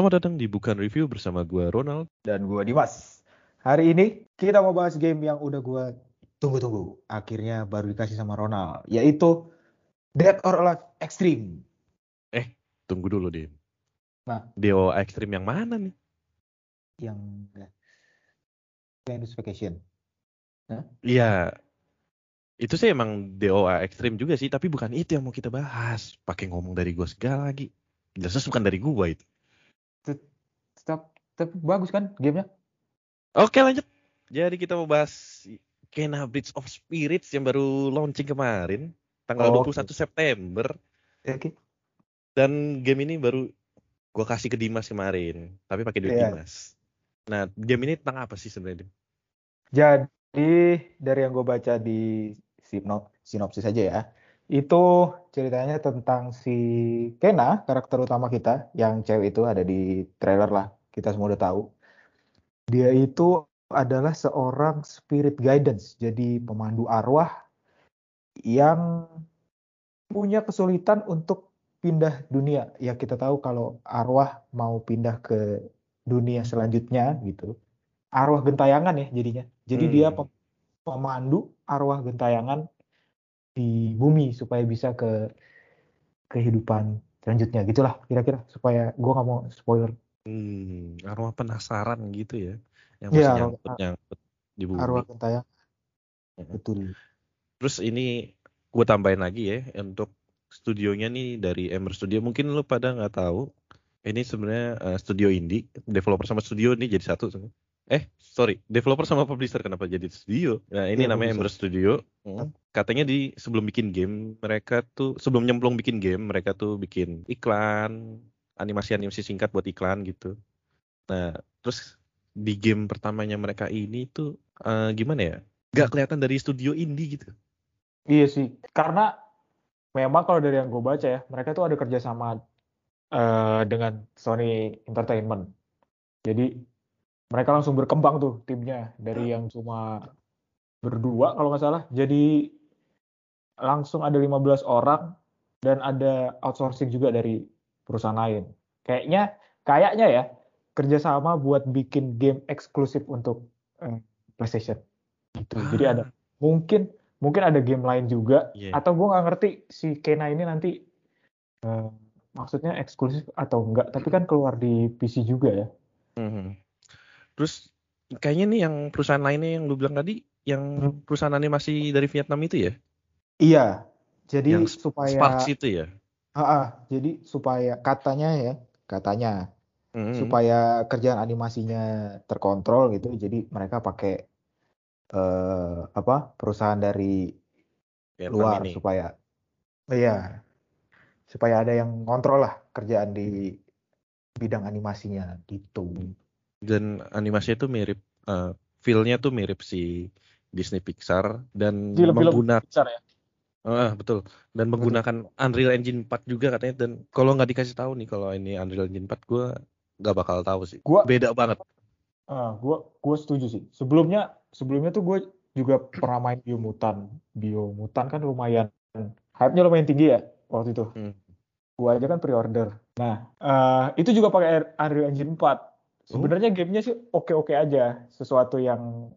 Selamat datang di Bukan Review bersama gue Ronald. dan gua Dimas. Hari ini kita mau bahas game yang udah gua tunggu-tunggu. Akhirnya baru dikasih sama Ronald, yaitu Dead or Alive Extreme. Tunggu dulu, Dim. Nah. DOA Extreme yang mana nih? Yang Glenus Vacation. Iya. Itu sih emang DOA Extreme juga sih, tapi bukan itu yang mau kita bahas. Pakai ngomong dari gue segala lagi. Jelas bukan dari gue itu. Tetap, tetap bagus kan gamenya? Oke lanjut. Jadi kita mau bahas Kena Bridge of Spirits yang baru launching kemarin. Tanggal Oh, 21 September. Ya, Oke. Dan game ini baru gue kasih ke Dimas kemarin. Tapi pakai duit Iya. Dimas. Nah, game ini tentang apa sih sebenarnya? Jadi dari yang gue baca di sinop- sinopsis aja ya, itu ceritanya tentang si Kena, karakter utama kita, yang cewek itu ada di trailer lah, kita semua udah tahu. Dia itu adalah seorang spirit guidance, jadi pemandu arwah yang punya kesulitan untuk pindah dunia. Ya kita tahu kalau arwah mau pindah ke dunia selanjutnya gitu arwah gentayangan ya jadinya. Jadi Hmm. dia pem- pemandu arwah gentayangan di bumi supaya bisa ke kehidupan selanjutnya gitulah kira-kira supaya gua nggak mau spoiler Hmm, arwah penasaran gitu ya. Yang Iya, masih arwah- nyangkut nyangkut di bumi. arwah gentayangan Mhm. betul Terus ini gue tambahin lagi ya untuk studionya nih dari Ember Studio. Mungkin lu pada nggak tahu. Ini sebenarnya eh, studio indie, developer sama studio ini jadi satu. Eh, sorry, developer sama publisher kenapa jadi studio? Nah, ini Iya, namanya publisher. Ember Studio. Hmm. Katanya di sebelum bikin game, mereka tuh sebelum nyemplung bikin game, mereka tuh bikin iklan, animasi-animasi singkat buat iklan gitu. Nah, terus di game pertamanya mereka ini tuh eh, gimana ya? Gak kelihatan dari studio indie gitu. iya sih karena memang kalau dari yang gue baca ya mereka tuh ada kerjasama eh, dengan Sony Entertainment jadi mereka langsung berkembang tuh timnya dari yang cuma berdua kalau nggak salah. Jadi langsung ada 15 orang dan ada outsourcing juga dari perusahaan lain. Kayaknya kayaknya ya kerjasama buat bikin game eksklusif untuk eh, PlayStation. Gitu. Jadi ada mungkin mungkin ada game lain juga. Iya. atau gue nggak ngerti si Kena ini nanti eh, maksudnya eksklusif atau enggak tapi kan keluar di PC juga ya. Mhm. Terus kayaknya nih yang perusahaan lainnya yang lu bilang tadi, yang Hmm. perusahaan animasi dari Vietnam itu ya, iya jadi yang supaya Sparks itu ya. Ah, ah, jadi supaya katanya ya katanya Mhm. supaya kerjaan animasinya terkontrol gitu jadi mereka pakai eh apa perusahaan dari Vietnam luar ini. supaya iya supaya ada yang kontrol lah kerjaan di bidang animasinya gitu Dan animasinya tuh mirip, eh, feel-nya tuh mirip si Disney Pixar dan film-film menggunakan, besar ya ah betul, dan menggunakan Unreal Engine 4 juga katanya. Dan kalau nggak dikasih tahu nih kalau ini Unreal Engine 4, gue nggak bakal tahu sih. Gua- Beda banget. Ah, gua gua setuju sih sebelumnya sebelumnya tuh gue juga pernah main Biomutant Biomutant kan lumayan hype-nya lumayan tinggi ya waktu itu Hmm. gua aja kan pre-order nah eh, itu juga pakai Unreal Engine 4 sebenarnya gamenya sih oke-oke aja. Sesuatu yang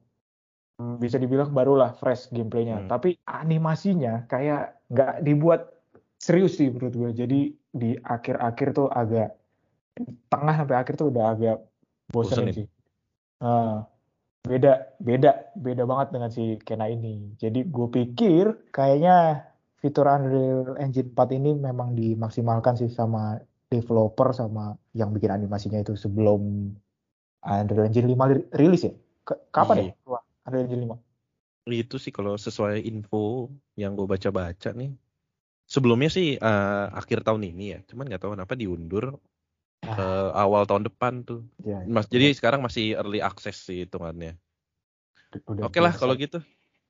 bisa dibilang barulah fresh gameplaynya. Hmm. tapi animasinya kayak nggak dibuat serius sih menurut gue jadi di akhir-akhir tuh agak tengah sampai akhir tuh udah agak Bosenin. sih. Ah, beda beda beda banget dengan si Kena ini. Jadi gue pikir kayaknya fitur Unreal Engine 4 ini memang dimaksimalkan sih sama developer sama yang bikin animasinya itu sebelum Unreal Engine 5 li- rilis ya? Kapan Iya. ya keluar Unreal Engine 5 itu sih kalau sesuai info yang gue baca-baca nih. Sebelumnya sih eh, akhir tahun ini ya cuman nggak tahu kenapa diundur Ah. ke awal tahun depan tuh. Ya mas jadi sekarang masih early access sih hitungannya. Udah oke lah biasa. kalau gitu.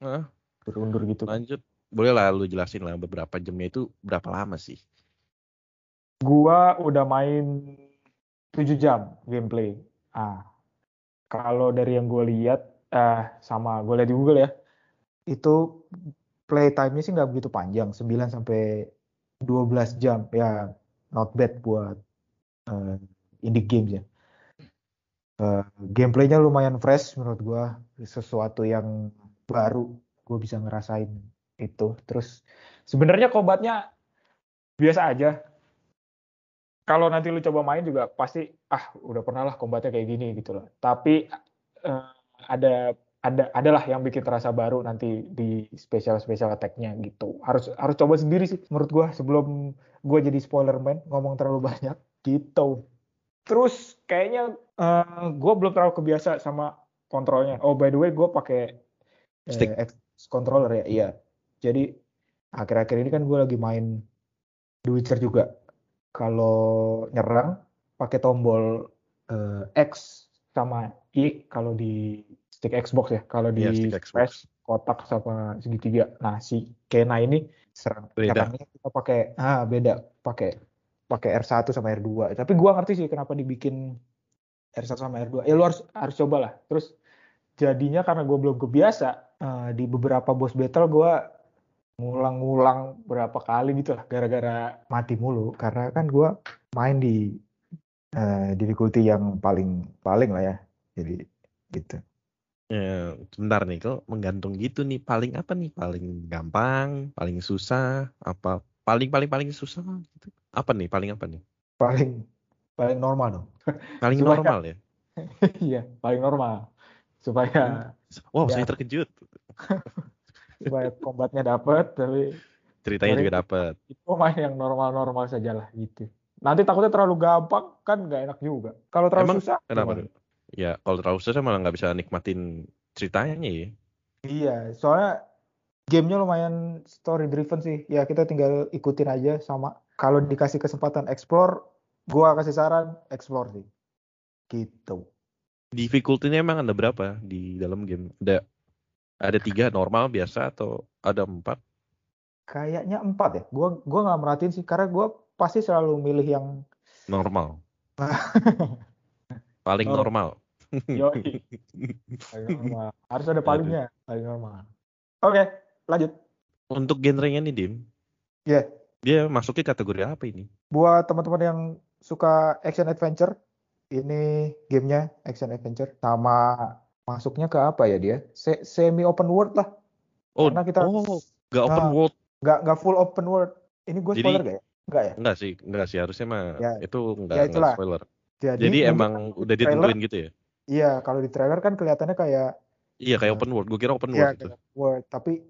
Heeh, berundur gitu. Lanjut. Boleh lah lu jelasin lah beberapa jamnya itu berapa lama sih? Gua udah main 7 jam gameplay. Ah, kalau dari yang gue lihat, eh sama gue lihat di Google ya, itu playtime-nya sih nggak begitu panjang, 9 sampai 12 jam. Ya, not bad buat eh, indie games ya. Uh, gameplaynya lumayan fresh menurut gue, sesuatu yang baru gue bisa ngerasain itu. Terus sebenarnya kombatnya biasa aja. Kalau nanti lu coba main juga pasti ah udah pernah lah kombatnya kayak gini gitu loh. Tapi uh, ada ada adalah yang bikin terasa baru nanti di special special attack-nya gitu. Harus harus coba sendiri sih menurut gua sebelum gua jadi spoiler man ngomong terlalu banyak gitu. Terus kayaknya uh, gua belum terlalu kebiasa sama kontrolnya. Oh by the way gua pakai stick eh, X controller ya. Iya. Jadi akhir-akhir ini kan gua lagi main The Witcher juga. Kalau nyerang pakai tombol uh, X sama Y kalau di stick Xbox ya. Kalau di yeah, PS kotak sama segitiga. Nah si Kena ini serang beda. kita pakai ah beda pakai pakai R1 sama R2. Tapi gua ngerti sih kenapa dibikin R1 sama R2. Ya lu harus harus coba lah. Terus jadinya karena gue belum kebiasa uh, di beberapa boss battle gue ngulang-ngulang berapa kali gitu lah gara-gara mati mulu karena kan gue main di uh, difficulty yang paling paling lah ya jadi gitu Ya, sebentar nih, kok menggantung gitu nih. Paling apa nih? Paling gampang, paling susah, apa? Paling paling paling susah gitu. Apa nih? Paling apa nih? Paling paling normal dong. Paling supaya, normal ya? iya, paling normal. Supaya Wow, ya, saya terkejut. supaya kombatnya dapat tapi ceritanya juga dapat. Itu main yang normal-normal saja lah gitu. Nanti takutnya terlalu gampang kan nggak enak juga. Kalau terlalu Emang, susah, kenapa? Gimana? ya kalau terlalu susah malah nggak bisa nikmatin ceritanya ya. Iya soalnya gamenya lumayan story driven sih. Ya kita tinggal ikutin aja sama. Kalau dikasih kesempatan explore gua kasih saran explore sih. Gitu. Difficulty-nya emang ada berapa di dalam game? Ada ada tiga normal biasa atau ada empat? Kayaknya empat ya. Gua gua nggak merhatiin sih karena gua pasti selalu milih yang normal paling oh. normal Yo, Harus ada palingnya, paling normal. Oke, lanjut. Untuk genrenya nih, Dim. Iya. Yeah. Dia masuknya kategori apa ini? Buat teman-teman yang suka action adventure, ini gamenya action adventure sama masuknya ke apa ya dia? Se semi open world lah. Oh, Karena kita oh, gak open nah, world. Gak gak full open world. Ini gue spoiler Jadi, gak ya? Enggak ya? Enggak sih, enggak sih harusnya mah ya. itu enggak, ya, enggak spoiler. Jadi, Jadi emang udah ditentuin gitu ya? Iya, kalau di trailer kan kelihatannya kayak Iya, kayak uh, open world. Gue kira open iya, world itu. World, tapi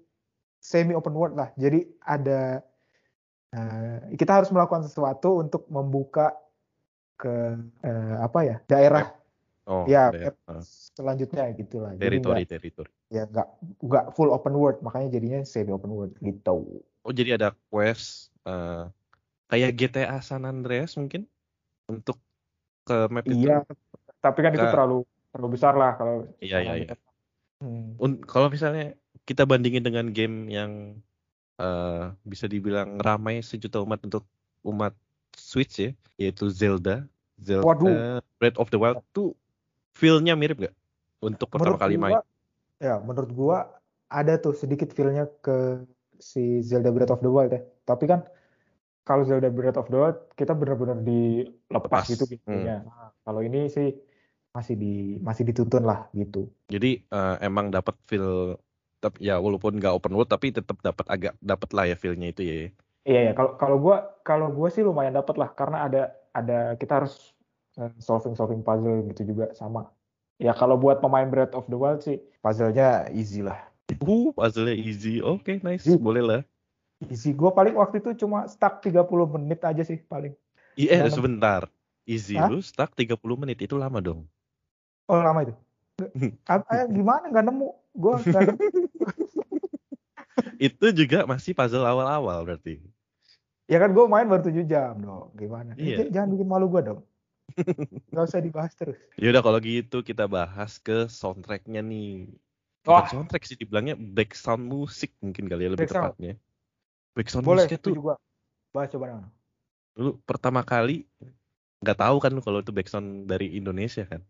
semi open world lah. Jadi ada uh, kita harus melakukan sesuatu untuk membuka ke uh, apa ya? daerah Oh, ya, daerah. Uh. selanjutnya gitu lah. Teritori, teritori. Ya, nggak nggak full open world, makanya jadinya semi open world gitu. Oh, jadi ada quest uh, kayak GTA San Andreas mungkin untuk ke map itu. Iya, tapi kan itu terlalu terlalu besar lah kalau iya iya iya hmm. kalau misalnya kita bandingin dengan game yang uh, bisa dibilang ramai sejuta umat untuk umat Switch ya yaitu Zelda Zelda Waduh. Breath of the Wild tuh feel-nya mirip gak untuk pertama menurut kali main ya menurut gua ada tuh sedikit feel-nya ke si Zelda Breath of the Wild ya tapi kan kalau Zelda Breath of the Wild kita benar-benar dilepas gitu gitu hmm. Nah, kalau ini sih masih di masih dituntun lah gitu. Jadi uh, emang dapat feel tetap ya walaupun nggak open world tapi tetap dapat agak dapat lah ya feelnya itu ya. Iya ya kalau kalau gue kalau gue sih lumayan dapat lah karena ada ada kita harus eh, solving solving puzzle gitu juga sama. Ya kalau buat pemain Breath of the Wild sih puzzle-nya easy lah. Uh, puzzle-nya easy. Oke, okay, nice. Easy. Boleh lah. Easy. Gue paling waktu itu cuma stuck 30 menit aja sih paling. Iya, sebentar. Easy Hah? lu stuck 30 menit itu lama dong. Oh lama itu. Apa gimana nggak nemu? Gue itu juga masih puzzle awal-awal berarti. Ya kan gue main baru 7 jam dong. Gimana? Iya. Jangan bikin malu gue dong. Gak usah dibahas terus. Yaudah kalau gitu kita bahas ke soundtracknya nih. Bukan soundtrack sih dibilangnya background musik mungkin kali ya lebih back tepatnya. Background Boleh, musiknya tuh. juga. Bahas coba dong. Lu pertama kali nggak tahu kan kalau itu background dari Indonesia kan?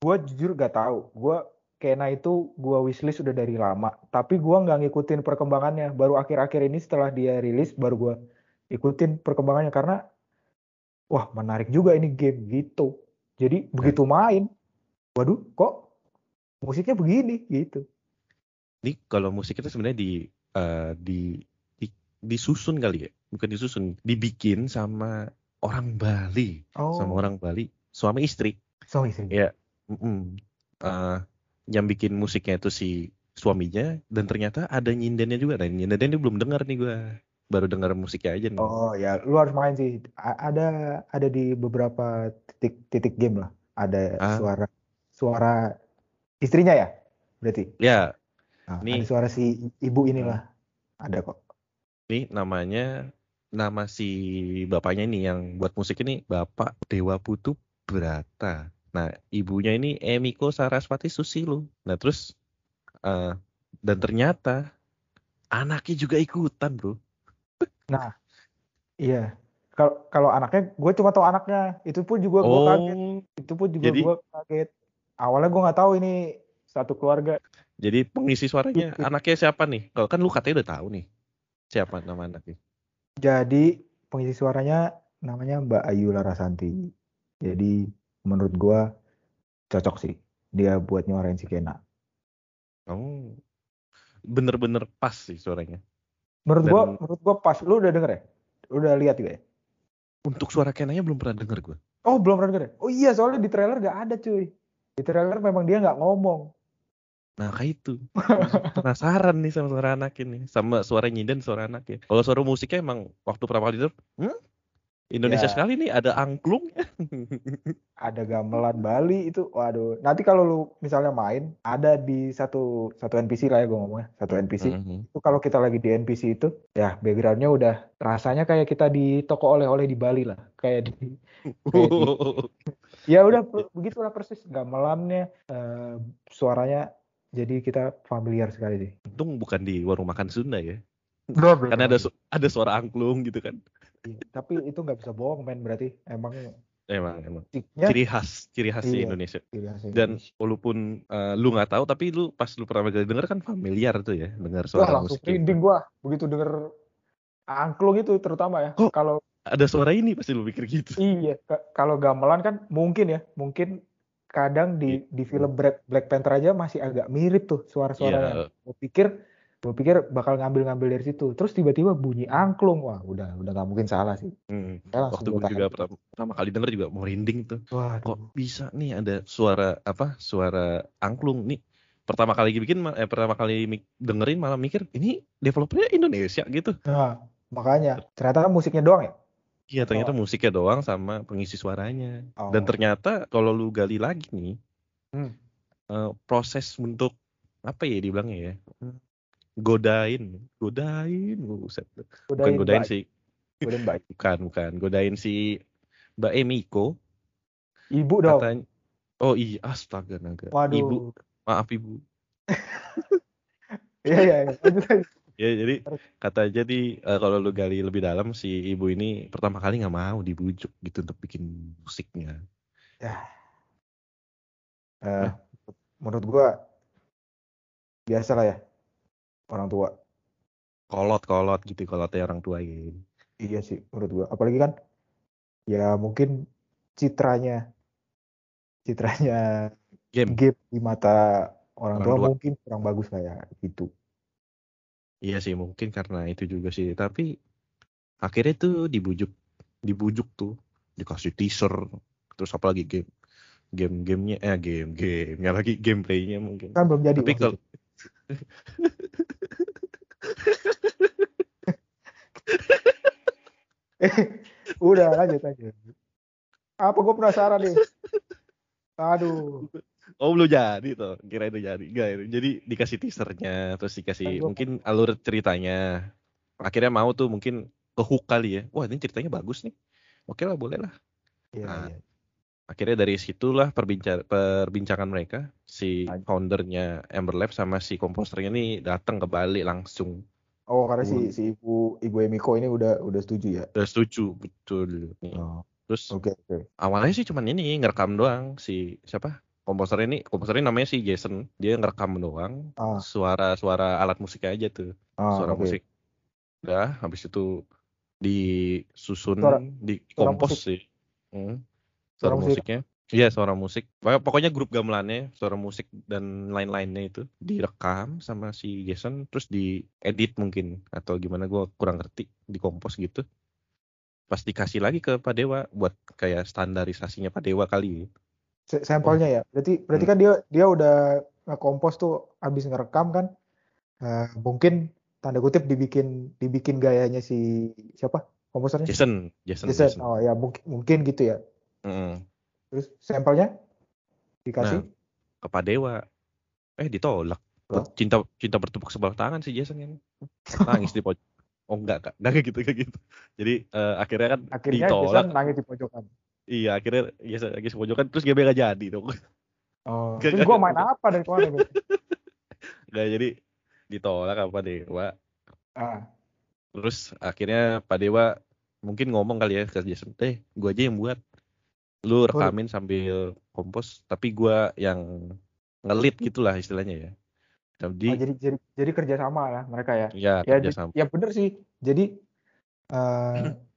gue jujur gak tahu gue Kena itu gue wishlist udah dari lama tapi gue nggak ngikutin perkembangannya baru akhir-akhir ini setelah dia rilis baru gue ikutin perkembangannya karena wah menarik juga ini game gitu. Jadi begitu main, waduh kok musiknya begini gitu. Ini kalau musik itu sebenarnya di uh, di, di disusun kali ya, bukan disusun, dibikin sama orang Bali, Oh, sama orang Bali, suami istri. sorry sih. Ya, mm-mm. Uh, yang bikin musiknya itu si suaminya dan ternyata ada nyindennya juga. Nah, nyindennya ini belum dengar nih gua. Baru dengar musiknya aja nih. Oh ya, lu harus main sih. A- Ada ada di beberapa titik titik game lah. Ada Ah. suara suara istrinya ya, berarti. Ya, Nah, ada suara si ibu inilah. Ada kok. Ini namanya nama si bapaknya ini yang buat musik ini Bapak Dewa Putu Brata. Nah, ibunya ini Emiko Saraswati Susilo. Nah, terus eh, dan ternyata anaknya juga ikutan, Bro. Nah, iya. Kalau kalau anaknya, gue cuma tahu anaknya. Itu pun juga gue kaget. Oh, Itu pun juga Jadi- gue kaget. Awalnya gue nggak tahu ini satu keluarga. jadi pengisi suaranya Gitu. anaknya siapa nih? Kalau kan lu katanya udah tahu nih. Siapa nama anaknya? Jadi pengisi suaranya namanya Mbak Ayu Larasanti. Jadi menurut gue cocok sih dia buat nyuarain si Kena. Oh. Bener-bener pas sih suaranya. Menurut Dan- gua, menurut gua pas. Lu udah denger ya? Udah lihat juga ya? Untuk suara Kenanya belum pernah denger gue. Oh belum pernah denger ya? Oh iya soalnya di trailer gak ada cuy. Di trailer memang dia nggak ngomong. Nah kayak itu penasaran nih sama suara anak ini sama suara nyinden suara anak ya. Kalau suara musiknya emang waktu pertama kali hmm? Indonesia Ya. sekali nih ada angklung. Ada gamelan Bali itu. Waduh. Nanti kalau lu misalnya main, ada di satu satu NPC lah ya gue ngomongnya. Satu NPC. Mhm. Itu kalau kita lagi di NPC itu, ya backgroundnya udah rasanya kayak kita di toko oleh-oleh di Bali lah. Kayak di Kayak Ya udah begitulah persis gamelannya, eh, suaranya jadi kita familiar sekali sih. Untung bukan di warung makan Sunda ya. Belum, Karena ada su- ada suara angklung gitu kan. Iya, Tapi itu nggak bisa bohong men berarti emang Emang emang musiknya ciri khas ciri khas di Iya. Indonesia. ciri khas Dan Indonesia. walaupun eh, lu nggak tahu tapi lu pas lu pertama kali denger kan familiar tuh ya dengar Wah suara langsung musik. merinding gua begitu denger angklung itu terutama ya. Kalau Ada suara ini pasti lu pikir gitu. iya ka- kalau gamelan kan mungkin ya, mungkin kadang di di film Black, Black Panther aja masih agak mirip tuh suara-suaranya. Iya. Gue pikir gue pikir bakal ngambil-ngambil dari situ. Terus tiba-tiba bunyi angklung. Wah, udah udah nggak mungkin salah sih. Hmm. Waktu gua juga pertama, pertama kali denger juga merinding tuh. Waduh. kok bisa nih ada suara apa suara angklung nih pertama kali bikin eh, pertama kali dengerin malah mikir ini developernya Indonesia gitu Nah, makanya ternyata kan musiknya doang ya. Iya ternyata musiknya doang sama pengisi suaranya Oh. dan ternyata kalau lu gali lagi nih Hmm. eh, proses untuk apa ya dibilangnya ya Hmm, godain godain buset bukan Godain godain godain Mbak. bukan bukan godain si Mbak Emiko Ibu dong. katanya oh iya astaga naga Waduh. ibu maaf ibu Iya iya. Aja. Ya jadi kata jadi eh, kalau lu gali lebih dalam si ibu ini pertama kali nggak mau dibujuk gitu untuk bikin musiknya. Eh, menurut gua biasa lah ya orang tua. Kolot-kolot gitu kolotnya orang tua gitu. Iya sih menurut gua. Apalagi kan ya mungkin citranya citranya Game. game di mata orang, Orang tua, tua. mungkin kurang bagus lah ya gitu. Iya sih mungkin karena itu juga sih. Tapi akhirnya tuh dibujuk dibujuk tuh dikasih teaser terus apa lagi game game gamenya eh game gamenya lagi gameplaynya mungkin. Kan belum jadi. Tapi kalau itu. Udah lanjut lanjut. Apa gue penasaran nih? Aduh. Oh belum jadi tuh, kira itu jadi. Enggak, jadi dikasih teasernya, terus dikasih mungkin alur ceritanya. Akhirnya mau tuh mungkin ke hook kali ya. Wah ini ceritanya bagus nih. Oke lah boleh lah. Iya, Nah, iya. Akhirnya dari situlah perbincangan perbincangan mereka si foundernya Ember Lab sama si komposernya nih datang ke Bali langsung. Oh karena si si ibu ibu Emiko ini udah udah setuju ya. Udah setuju betul. Nih. Oh, Terus Oke oke. awalnya sih cuman ini ngerekam doang si siapa? Komposernya ini komposernya namanya si Jason. Dia ngerekam doang Ah, suara-suara alat musiknya aja tuh. ah, suara oke. musik. Udah, habis itu disusun, Suara- di suara kompos musik. sih. Hmm. Suara Suara musik. musiknya. Iya, suara musik. Pokoknya- grup gamelannya, suara musik dan lain-lainnya itu direkam sama si Jason, terus diedit mungkin atau gimana gue kurang ngerti, dikompos gitu. Pas dikasih lagi ke Pak Dewa buat kayak standarisasinya Pak Dewa kali. Sampelnya ya. Berarti berarti Hmm. kan dia dia udah ngekompos tuh habis ngerekam kan. Eh, mungkin tanda kutip dibikin dibikin gayanya si siapa? Komposernya? Jason, Jason, Jason. Jason. Oh ya mungkin mungkin gitu ya. Mm-mm. Terus sampelnya dikasih. Ke Pak Dewa. Eh ditolak. Loh? Cinta cinta bertepuk sebelah tangan si Jason kan. Nangis di pojok. Oh enggak, Kak. Enggak kayak gitu kayak gitu. Jadi eh, akhirnya kan Akhirnya ditolak. Jason nangis di pojokan. Iya, akhirnya Jason lagi sepojokan terus game gak jadi dong. Oh, Gak- terus gak- gua main apa dari kemarin? Enggak jadi ditolak apa Dewa. Ah, Terus akhirnya Pak Dewa mungkin ngomong kali ya ke Jason, "Eh, gua aja yang buat. Lu rekamin sambil kompos, tapi gua yang ngelit gitulah istilahnya ya." Jadi oh, jadi jadi jadi kerjasama lah mereka ya. ya Ya, kerja di- sama. ya bener sih. Jadi eh,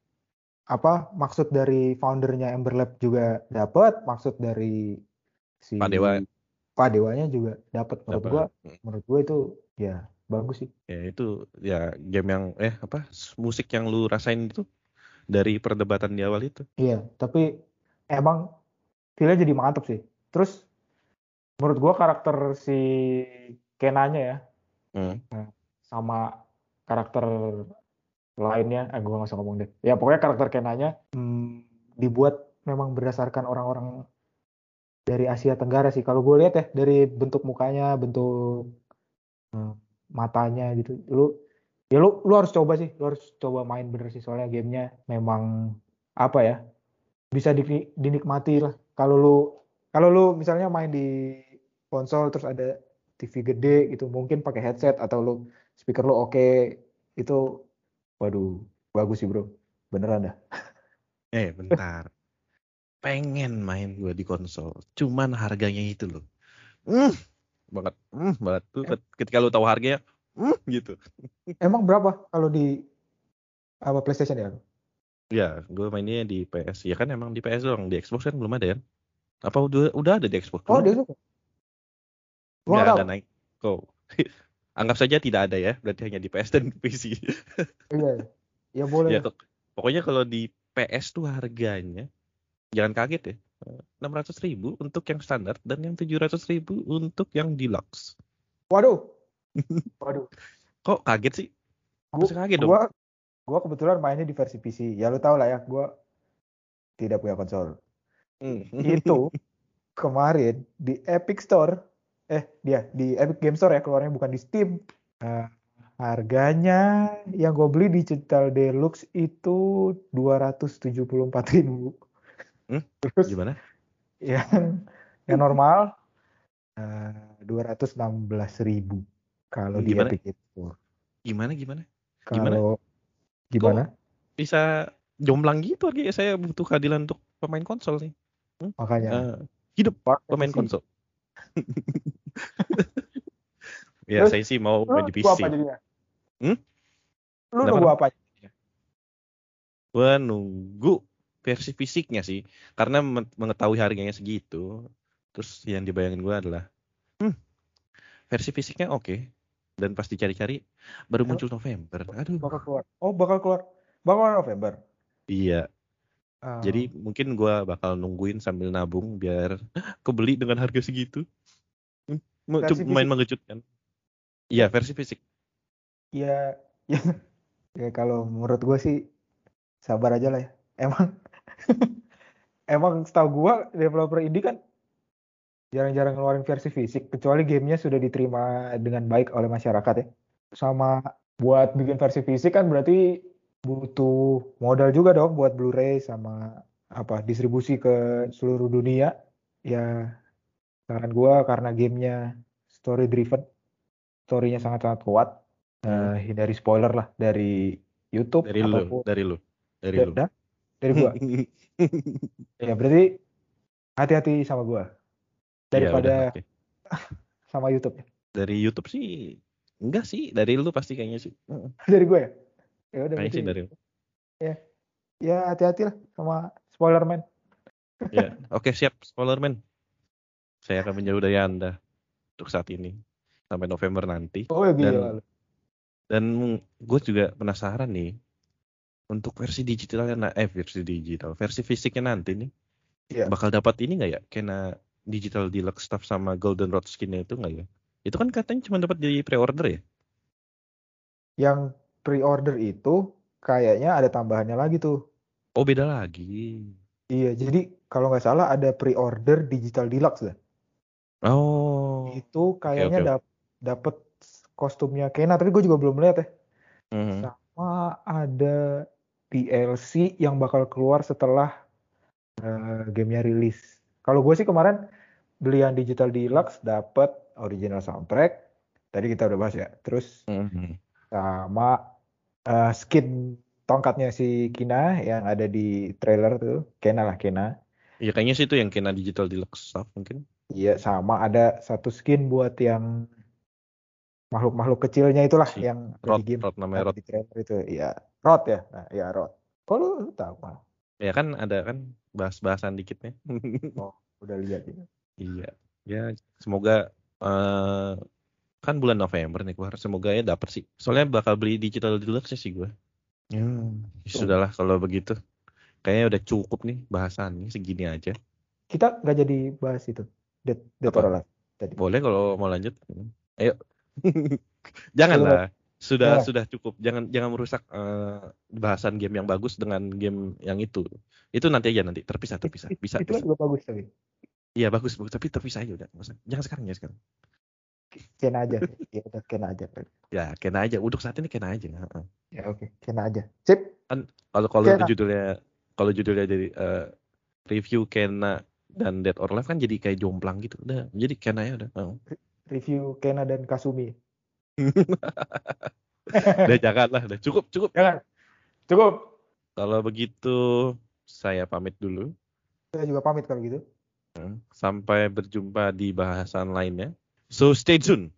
apa maksud dari foundernya Ember Lab juga dapat, maksud dari si Pak Dewa. Pak Dewanya juga dapat. Menurut gua, Mm. menurut gua itu ya bagus sih. Ya itu ya game yang eh apa musik yang lu rasain itu dari perdebatan di awal itu. Iya, tapi emang feel jadi mantep sih. Terus menurut gua karakter si Kenanya ya Hmm. sama karakter lainnya, eh gua nggak usah ngomong deh. Ya pokoknya karakter Kenanya hmm, dibuat memang berdasarkan orang-orang dari Asia Tenggara sih. Kalau gue lihat ya dari bentuk mukanya, bentuk hmm, matanya gitu. Lu ya lu lu harus coba sih, lu harus coba main bener sih soalnya gamenya memang apa ya bisa di- dinikmati lah. Kalau lu kalau lu misalnya main di konsol terus ada TV gede gitu, mungkin pakai headset atau lu speaker lu oke itu, waduh bagus sih bro, beneran dah. Eh bentar. Pengen main gua di konsol. Cuman harganya itu loh. Hmm, banget. Hmm, banget tuh ket- ketika lu tahu harganya, hmm, gitu. Emang berapa kalau di apa PlayStation ya? Ya, gue mainnya di PS. Ya kan emang di PS doang. Di Xbox kan belum ada kan? Apa udah udah ada di Xbox? Oh. Gua nggak Nggak tahu. ada naik. Kok? Anggap saja tidak ada ya. Berarti hanya di PS dan PC. Iya, ya boleh. ya, kok- pokoknya kalau di PS tuh harganya jangan kaget ya. 600 ribu untuk yang standar dan yang 700 ribu untuk yang deluxe. Waduh, waduh. Kok kaget sih? Gua, Masa kaget dong? gua, gua kebetulan mainnya di versi PC. Ya lu tau lah ya, gua tidak punya konsol. Hmm. Itu kemarin di Epic Store, eh dia di Epic Game Store ya keluarnya bukan di Steam. Eh, harganya yang gue beli digital deluxe itu 274.000 ribu. Hmm? Terus Gimana? yang yang normal eh, 216.000 ribu kalau di Gimana? Epic Store. Gimana gimana? Gimana? Kalau gimana? Bisa jomplang gitu harganya. Saya butuh keadilan untuk pemain konsol nih. Makanya Eh, hidup Pak, pemain konsol. ya Terus, saya sih mau Lu main di nunggu apa PC. jadinya? Hmm? Lu Kenapa? nunggu apa? Gua nunggu versi fisiknya sih, karena men- mengetahui harganya segitu. Terus yang dibayangin gua adalah, hmm, versi fisiknya oke. Dan pas dicari-cari baru muncul November. Aduh. Bakal keluar. Oh, bakal keluar. Bakal November. Iya. Ah, Jadi mungkin gua bakal nungguin sambil nabung biar kebeli dengan harga segitu. Hmm, Lumayan fisik. mengejutkan. Iya, versi fisik. ya, ya, ya kalau menurut gue sih sabar aja lah ya. Emang, emang setahu gue developer indie kan jarang-jarang ngeluarin versi fisik, kecuali gamenya sudah diterima dengan baik oleh masyarakat ya. Sama buat bikin versi fisik kan berarti butuh modal juga dong buat Blu-ray sama apa distribusi ke seluruh dunia. Ya, saran gue karena gamenya story driven, storynya sangat-sangat kuat. Hmm. Eh, hindari spoiler lah dari YouTube Dari lu, dari lu, dari Ya lu. dari gua. ya berarti hati-hati sama gua Iya, udah, daripada oke. sama YouTube ya. Dari YouTube sih enggak sih, dari lu pasti kayaknya sih. Dari gua ya. Ya udah sih dari lu. ya hati-hati lah sama spoiler man. ya, oke siap Spoilerman. Saya akan menjauh dari Anda untuk saat ini sampai November nanti. Oh gila. Dan dan gue juga penasaran nih untuk versi digitalnya nah, eh versi digital, versi fisiknya nanti nih. Iya. Bakal dapat ini nggak ya? Kena digital deluxe stuff sama golden rod skinnya itu nggak ya? Itu kan katanya cuma dapat di pre-order ya? Yang pre-order itu kayaknya ada tambahannya lagi tuh. Oh beda lagi. Iya, jadi kalau nggak salah ada pre-order digital deluxe dah. Oh. Itu kayaknya oke. dap- dapet kostumnya Kena, tapi gue juga belum lihat ya. Mhm. Sama ada DLC yang bakal keluar setelah eh, gamenya rilis. Kalau gue sih kemarin beli yang digital deluxe dapet original soundtrack. Tadi kita udah bahas ya. Terus Mhm. sama eh, skin tongkatnya si Kina yang ada di trailer tuh. Kena lah Kena. Ya kayaknya sih itu yang kena digital deluxe stuff mungkin. Iya sama ada satu skin buat yang makhluk-makhluk kecilnya itulah Si yang Rod, di game. Rod namanya Rod. di trailer itu. Iya. Rod ya. Nah, iya Rod. Kok lu, lu tahu Mal? Ya kan ada kan bahas-bahasan dikitnya. Oh, udah lihat ya. Iya. Ya semoga eh kan bulan November nih keluar. Semoga ya dapet sih. Soalnya bakal beli digital deluxe sih gue. Hmm. Ya Sudahlah kalau begitu. Kayaknya udah cukup nih bahasannya segini aja. Kita nggak jadi bahas itu. Dead, Dead or Alive tadi. Boleh kalau mau lanjut. Ayo. Janganlah. Sudah Boleh. sudah cukup. Jangan jangan merusak eh, bahasan game yang bagus dengan game yang itu. Itu nanti aja nanti terpisah terpisah. Bisa itu kan bisa. juga bagus tapi. Iya bagus bagus tapi terpisah aja udah. Jangan sekarang ya sekarang. Kena aja. ya udah kena aja. Ya kena aja. Untuk saat ini kena aja. Ya oke, kena aja. Sip. Kalau kalau Kena. judulnya kalau judulnya jadi eh, review Kena dan Dead or Alive kan jadi kayak jomplang gitu. Udah jadi Kena ya udah. Heeh. Review Kena dan Kasumi. udah jangan lah. Udah cukup cukup. Jangan. Cukup. Kalau begitu saya pamit dulu. Saya juga pamit kalau gitu. Sampai berjumpa di bahasan lainnya. So stay tune.